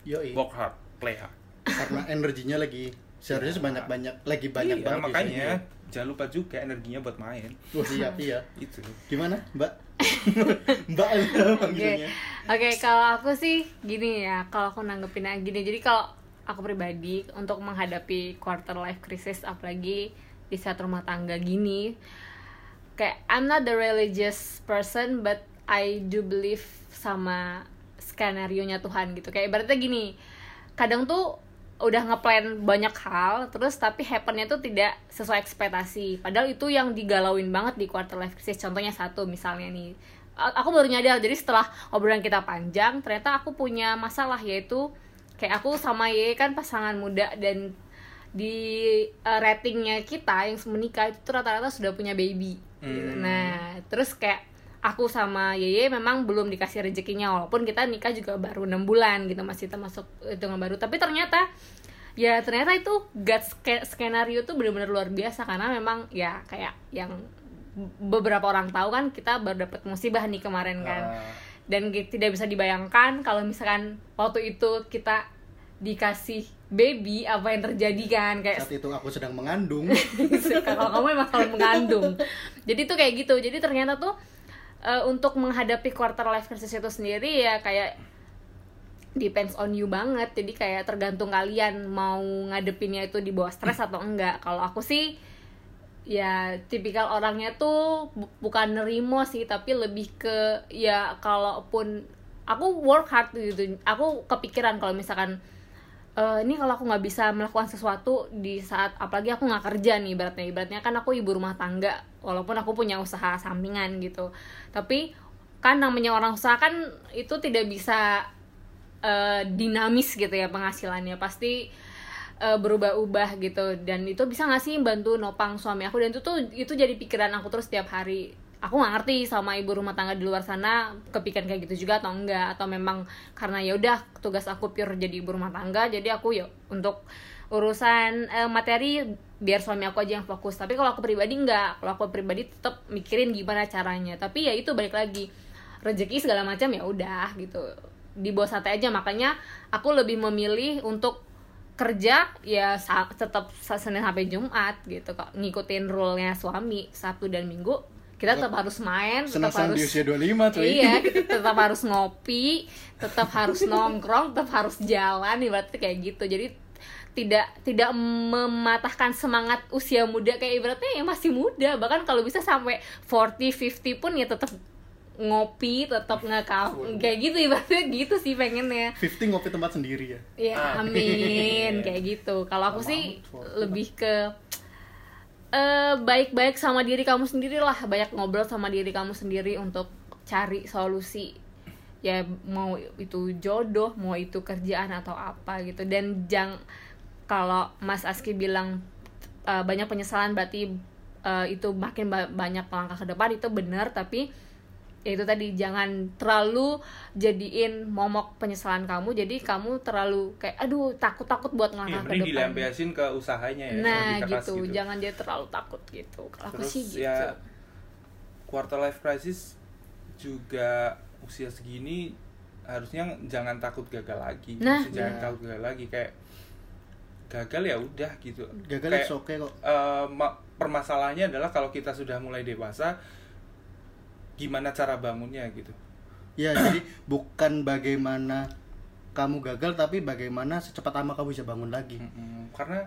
Yoi. work hard play hard karena energinya lagi seharusnya sebanyak banyak lagi banyak Iya, banget makanya isinya. jangan lupa juga energinya buat main Wah, siap iya itu gimana mbak mbak Oke, panggilnya oke kalau aku sih gini ya, kalau aku nanggepin aja gini. Jadi kalau aku pribadi untuk menghadapi quarter life crisis apalagi di saat rumah tangga gini, kayak I'm not the religious person but I do believe sama skenario nya Tuhan gitu. Kayak ibaratnya gini, kadang tuh udah ngeplan banyak hal terus tapi happennya tuh tidak sesuai ekspektasi padahal itu yang digalauin banget di quarter life crisis contohnya satu misalnya nih aku baru nyadar jadi setelah obrolan kita panjang ternyata aku punya masalah yaitu kayak aku sama Ye kan pasangan muda dan di uh, ratingnya kita yang menikah itu rata-rata sudah punya baby. Hmm. nah terus kayak aku sama Yeye memang belum dikasih rezekinya walaupun kita nikah juga baru enam bulan gitu masih termasuk hitungan baru. Tapi ternyata ya ternyata itu gut ske- skenario tuh benar-benar luar biasa karena memang ya kayak yang beberapa orang tahu kan kita baru dapat musibah nih kemarin kan. Ah. dan tidak bisa dibayangkan kalau misalkan waktu itu kita dikasih baby apa yang terjadi kan kayak saat itu aku sedang mengandung. Kalau kamu emang selalu mengandung. Jadi tuh kayak gitu. Jadi ternyata tuh eh, untuk menghadapi quarter life crisis itu sendiri ya kayak depends on you banget. Jadi kayak tergantung kalian mau ngadepinnya itu di bawah stres atau enggak. Kalau aku sih ya tipikal orangnya tuh bu- bukan nerimo sih tapi lebih ke ya kalaupun aku work hard gitu. Aku kepikiran kalau misalkan eh, ini kalau aku nggak bisa melakukan sesuatu di saat apalagi aku nggak kerja nih ibaratnya. Ibaratnya kan aku ibu rumah tangga walaupun aku punya usaha sampingan gitu. Tapi kan namanya orang usaha kan itu tidak bisa eh, dinamis gitu ya penghasilannya. Pasti eh, berubah-ubah gitu. Dan itu bisa nggak sih bantu nopang suami aku? Dan itu tuh itu jadi pikiran aku terus setiap hari aku nggak ngerti sama ibu rumah tangga di luar sana kepikiran kayak gitu juga atau enggak. Atau memang karena ya udah tugas aku pure jadi ibu rumah tangga jadi aku ya untuk urusan eh, materi biar suami aku aja yang fokus. Tapi kalau aku pribadi enggak kalau aku pribadi tetap mikirin gimana caranya. Tapi ya itu balik lagi. Rezeki segala macam ya udah gitu. Di bawah santai aja. Makanya aku lebih memilih untuk kerja ya tetap Senin sampai Jumat gitu kok ngikutin rule-nya suami Sabtu dan Minggu kita tetap harus main tetap harus di usia 25 cuy. Iya kita tetap harus ngopi tetap harus nongkrong tetap harus jalan ibaratnya kayak gitu. Jadi tidak tidak mematahkan semangat usia muda. Kayak ibaratnya ya masih muda. Bahkan kalau bisa sampai 40 50 pun ya tetap ngopi tetap ngekaf kayak gitu ibaratnya gitu sih pengennya. 50 ngopi tempat sendiri ya? Ya amin. Kayak gitu. Kalau aku sih lebih ke eh baik-baik sama diri kamu sendiri lah. Banyak ngobrol sama diri kamu sendiri untuk cari solusi. Ya mau itu jodoh mau itu kerjaan atau apa gitu. Dan jang kalau Mas Aski bilang eh, banyak penyesalan berarti eh, itu makin ba- banyak langkah ke depan itu benar. Tapi ya itu tadi jangan terlalu jadiin momok penyesalan kamu jadi kamu terlalu kayak aduh takut takut buat Iya, ngelangkah ke mending depan dilampiasin ke usahanya ya nah keras gitu. jangan dia terlalu takut gitu kalau aku sih gitu ya quarter life crisis juga usia segini harusnya jangan takut gagal lagi. Nah, Maksudnya jangan iya. takut gagal lagi kayak gagal ya udah gitu. gagal Kayak, itu oke kok eh, ma- permasalahannya adalah kalau kita sudah mulai dewasa gimana cara bangunnya gitu. ya jadi bukan bagaimana kamu gagal tapi bagaimana secepat apa kamu bisa bangun lagi Mm-mm. Karena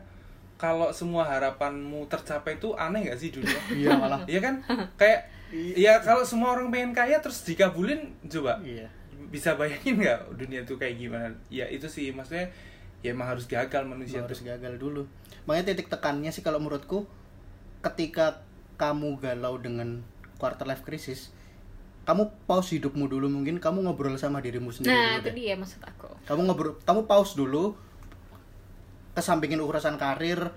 kalau semua harapanmu tercapai itu aneh gak sih dunia? iya malah Iya kan? Kayak ya kalau semua orang pengen kaya terus dikabulin coba iya bisa bayangin nggak dunia tuh kayak gimana ya itu sih maksudnya ya emang harus gagal manusia harus tuh. gagal dulu makanya titik tekannya sih kalau menurutku ketika kamu galau dengan quarter life crisis kamu pause hidupmu dulu mungkin kamu ngobrol sama dirimu sendiri nah dulu itu deh. dia maksud aku kamu ngobrol kamu pause dulu kesampingin urusan karir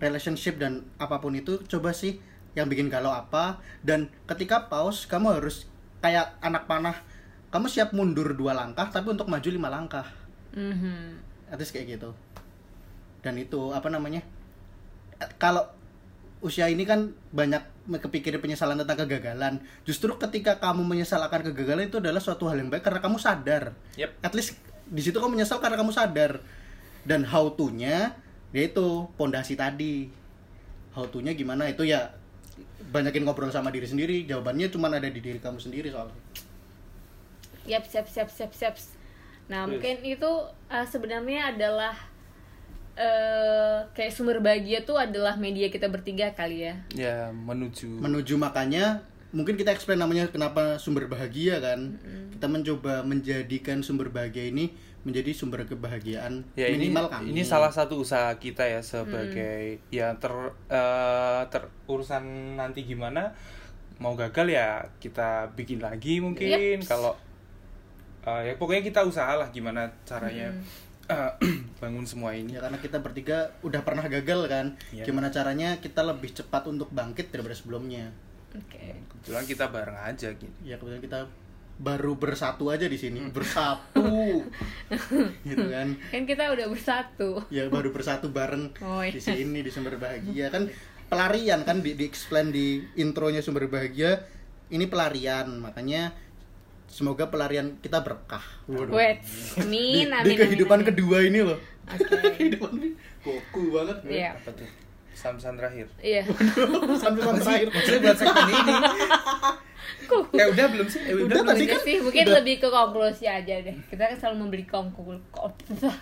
relationship dan apa pun itu coba sih yang bikin galau apa dan ketika pause kamu harus kayak anak panah kamu siap mundur dua langkah tapi untuk maju lima langkah Mhm. at least kayak gitu dan itu apa namanya kalau usia ini kan banyak kepikiran penyesalan tentang kegagalan. Justru ketika kamu menyesal akan kegagalan itu adalah suatu hal yang baik karena kamu sadar. Yep. at least di situ kamu menyesal karena kamu sadar. Dan how to-nya yaitu pondasi tadi. How to-nya gimana? Itu ya banyakin ngobrol sama diri sendiri. Jawabannya cuma ada di diri kamu sendiri soalnya. Yap, siap, siap, siap, siap. Nah, Yes. mungkin itu uh, sebenarnya adalah eh kayak sumber bahagia tuh adalah media kita bertiga kali ya. ya menuju. Menuju makanya mungkin kita explain namanya kenapa sumber bahagia kan. Kita mencoba menjadikan sumber bahagia ini menjadi sumber kebahagiaan ya ini minimal kami. ini salah satu usaha kita ya sebagai ya ter eh, ter urusan nanti gimana mau gagal ya kita bikin lagi mungkin Yeps. kalau eh, ya pokoknya kita usaha lah gimana caranya eh, bangun semua ini. Ya karena kita bertiga udah pernah gagal kan? Iya. gimana caranya kita lebih cepat untuk bangkit daripada sebelumnya? Oke. kebetulan kita bareng aja gitu. Ya kemudian kita baru bersatu aja di sini. Bersatu. Gitu kan? Kan kita udah bersatu. ya baru bersatu bareng Oh, iya. di sini di sumber bahagia. Kan pelarian kan? Di, di explain di intronya sumber bahagia ini pelarian. Makanya semoga pelarian kita berkah Waduh. Wait, di, amin, amin. di amin, kehidupan amin. kedua ini loh Oke. kehidupan ini koku banget Iya. apa tuh samsan terakhir Iya. sampai terakhir maksudnya buat segmen ini eh udah belum sih eh, udah, Udah, belum tadi sih kan sih, mungkin udah- lebih ke konklusi aja deh. Kita kan selalu memberi konkul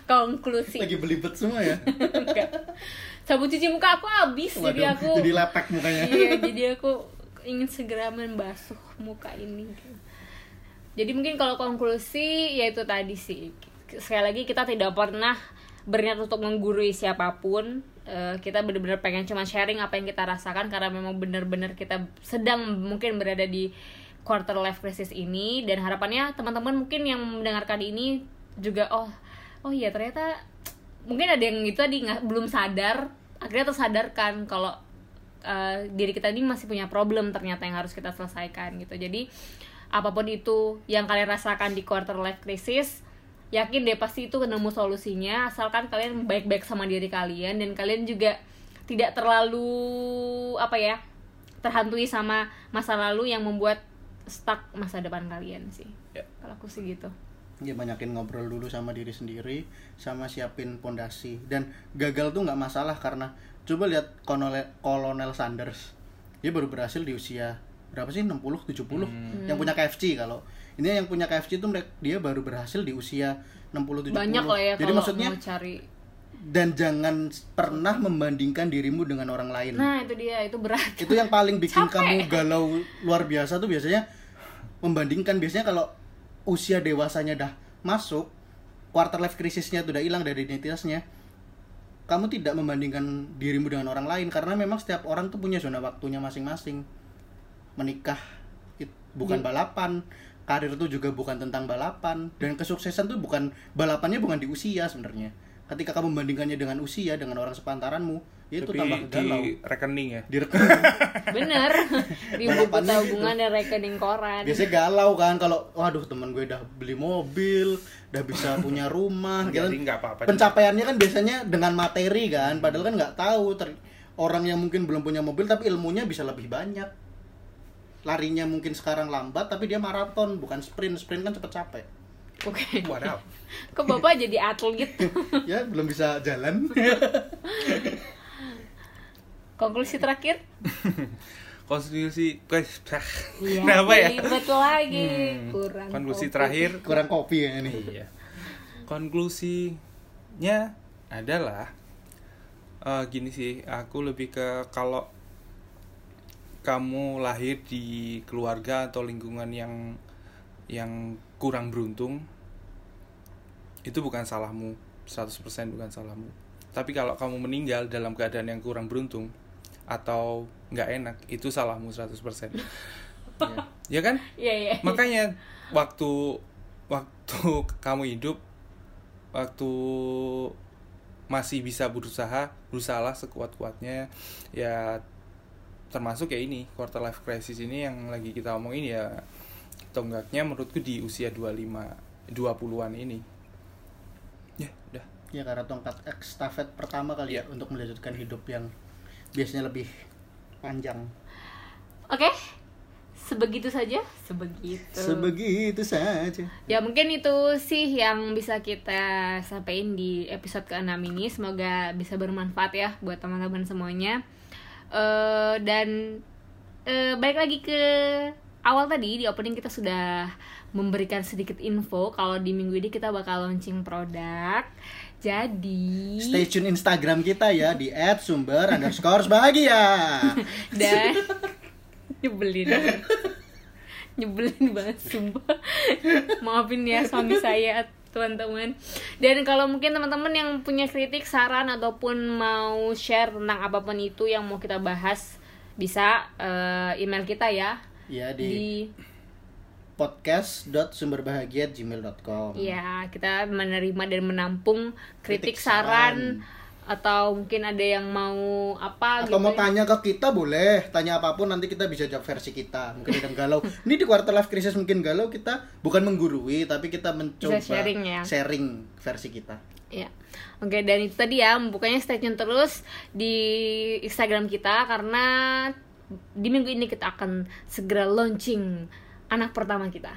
konklusi. lagi belibet semua ya Enggak. Sabun cuci muka aku habis, jadi Waduh, aku jadi lepek mukanya Iya, jadi aku ingin segera membasuh muka ini. Jadi mungkin kalau konklusi ya itu tadi sih. Sekali lagi kita tidak pernah berniat untuk menggurui siapa pun. Eh, kita benar-benar pengen cuma sharing apa yang kita rasakan karena memang benar-benar kita sedang mungkin berada di quarter life crisis ini dan harapannya teman-teman mungkin yang mendengarkan ini juga oh oh iya ternyata mungkin ada yang itu tadi nggak belum sadar akhirnya tersadarkan kalau uh, diri kita ini masih punya problem ternyata yang harus kita selesaikan gitu jadi apa pun itu yang kalian rasakan di quarter life crisis yakin deh pasti itu ketemu solusinya asalkan kalian baik-baik sama diri kalian dan kalian juga tidak terlalu apa ya terhantui sama masa lalu yang membuat stuck masa depan kalian sih. Ya. kalau aku sih gitu. Ya banyakin ngobrol dulu sama diri sendiri sama siapin pondasi. Dan gagal tuh nggak masalah karena coba lihat kolonel kolonel Sanders. Dia baru berhasil di usia berapa sih? 60 70 yang punya KFC kalau ini yang punya KFC itu mereka dia baru berhasil di usia 60 70 banyak lah ya jadi kalau maksudnya mau cari. dan jangan pernah membandingkan dirimu dengan orang lain. Nah itu dia itu berat. Itu yang paling bikin Capek. kamu galau luar biasa tuh biasanya membandingkan. Biasanya kalau usia dewasanya dah masuk quarter life crisisnya tuh udah hilang dari identitasnya kamu tidak membandingkan dirimu dengan orang lain. Karena memang setiap orang tuh punya zona waktunya masing-masing menikah it- bukan balapan karir itu juga bukan tentang balapan dan kesuksesan tuh bukan balapannya bukan di usia sebenarnya. Ketika kamu membandingkannya dengan usia dengan orang sepantaranmu ya itu Tapi tambah galau. di rekening ya? Direkam bener. Di buku Balapannya tabungan dan rekening koran. Biasanya galau kan kalau waduh teman gue udah beli mobil udah bisa punya rumah gitu Jadi nggak apa-apa. pencapaiannya kan biasanya dengan materi kan padahal kan nggak tahu ter- orang yang mungkin belum punya mobil tapi ilmunya bisa lebih banyak larinya mungkin sekarang lambat tapi dia maraton bukan sprint sprint kan cepet capek oke Wadaw. kok bapak jadi atlet ya belum bisa jalan konklusi terakhir Konstitusi guys. Iya, Kenapa ya? ribet lagi Hmm, kurang Konklusi kopi. terakhir kurang kopi ya ini Iya. Konklusinya adalah eh, gini sih, aku lebih ke kalau kamu lahir di keluarga atau lingkungan yang yang kurang beruntung itu bukan salahmu 100% bukan salahmu. Tapi kalau kamu meninggal dalam keadaan yang kurang beruntung atau nggak enak, itu salahmu 100%. Iya. ya kan? Iya iya. Makanya waktu waktu kamu hidup waktu masih bisa berusaha, berusahalah sekuat-kuatnya ya termasuk ya ini quarter life crisis ini yang lagi kita omongin ya tonggaknya menurutku di usia 25 20-an ini. Ya, udah. Ya karena tongkat estafet pertama kali ya Iya. untuk melanjutkan hidup yang biasanya lebih panjang. Oke. Sebegitu saja, sebegitu. Sebegitu saja. Ya mungkin itu sih yang bisa kita sampaikan di episode ke-6 ini Semoga bisa bermanfaat ya buat teman-teman semuanya Eh, Dan eh, balik lagi ke awal tadi di opening kita sudah memberikan sedikit info Kalau di minggu ini kita bakal launching produk. Jadi Stay tune Instagram kita ya di @sumber underscore bahagia. dan nyebelin. Nyebelin banget sumpah. Maafin ya suami saya teman-teman dan kalau mungkin teman-teman yang punya kritik saran ataupun mau share tentang apa pun itu yang mau kita bahas bisa eh, email kita ya Ya di, di podcast.sumberbahagia@gmail.com. ya kita menerima dan menampung kritik, Kritik, saran, saran. Atau mungkin ada yang mau apa Atau mau gitu ya. tanya ke kita boleh, tanya apa pun nanti kita bisa jawab versi kita. Mungkin ada yang galau. Ini di quarter life crisis mungkin galau kita bukan menggurui tapi kita mencoba Bisa sharing ya. sharing versi kita. Ya, oke dan itu tadi ya, bukannya stay tune terus di Instagram kita karena di minggu ini kita akan segera launching anak pertama kita,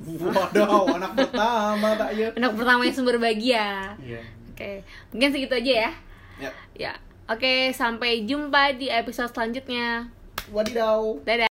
Waduh, anak pertama tak ya. anak pertama yang sumber bahagia. Iya. Oke, mungkin segitu aja ya. Ya. Ya, oke sampai jumpa di episode selanjutnya. Wadidaw. Dadah.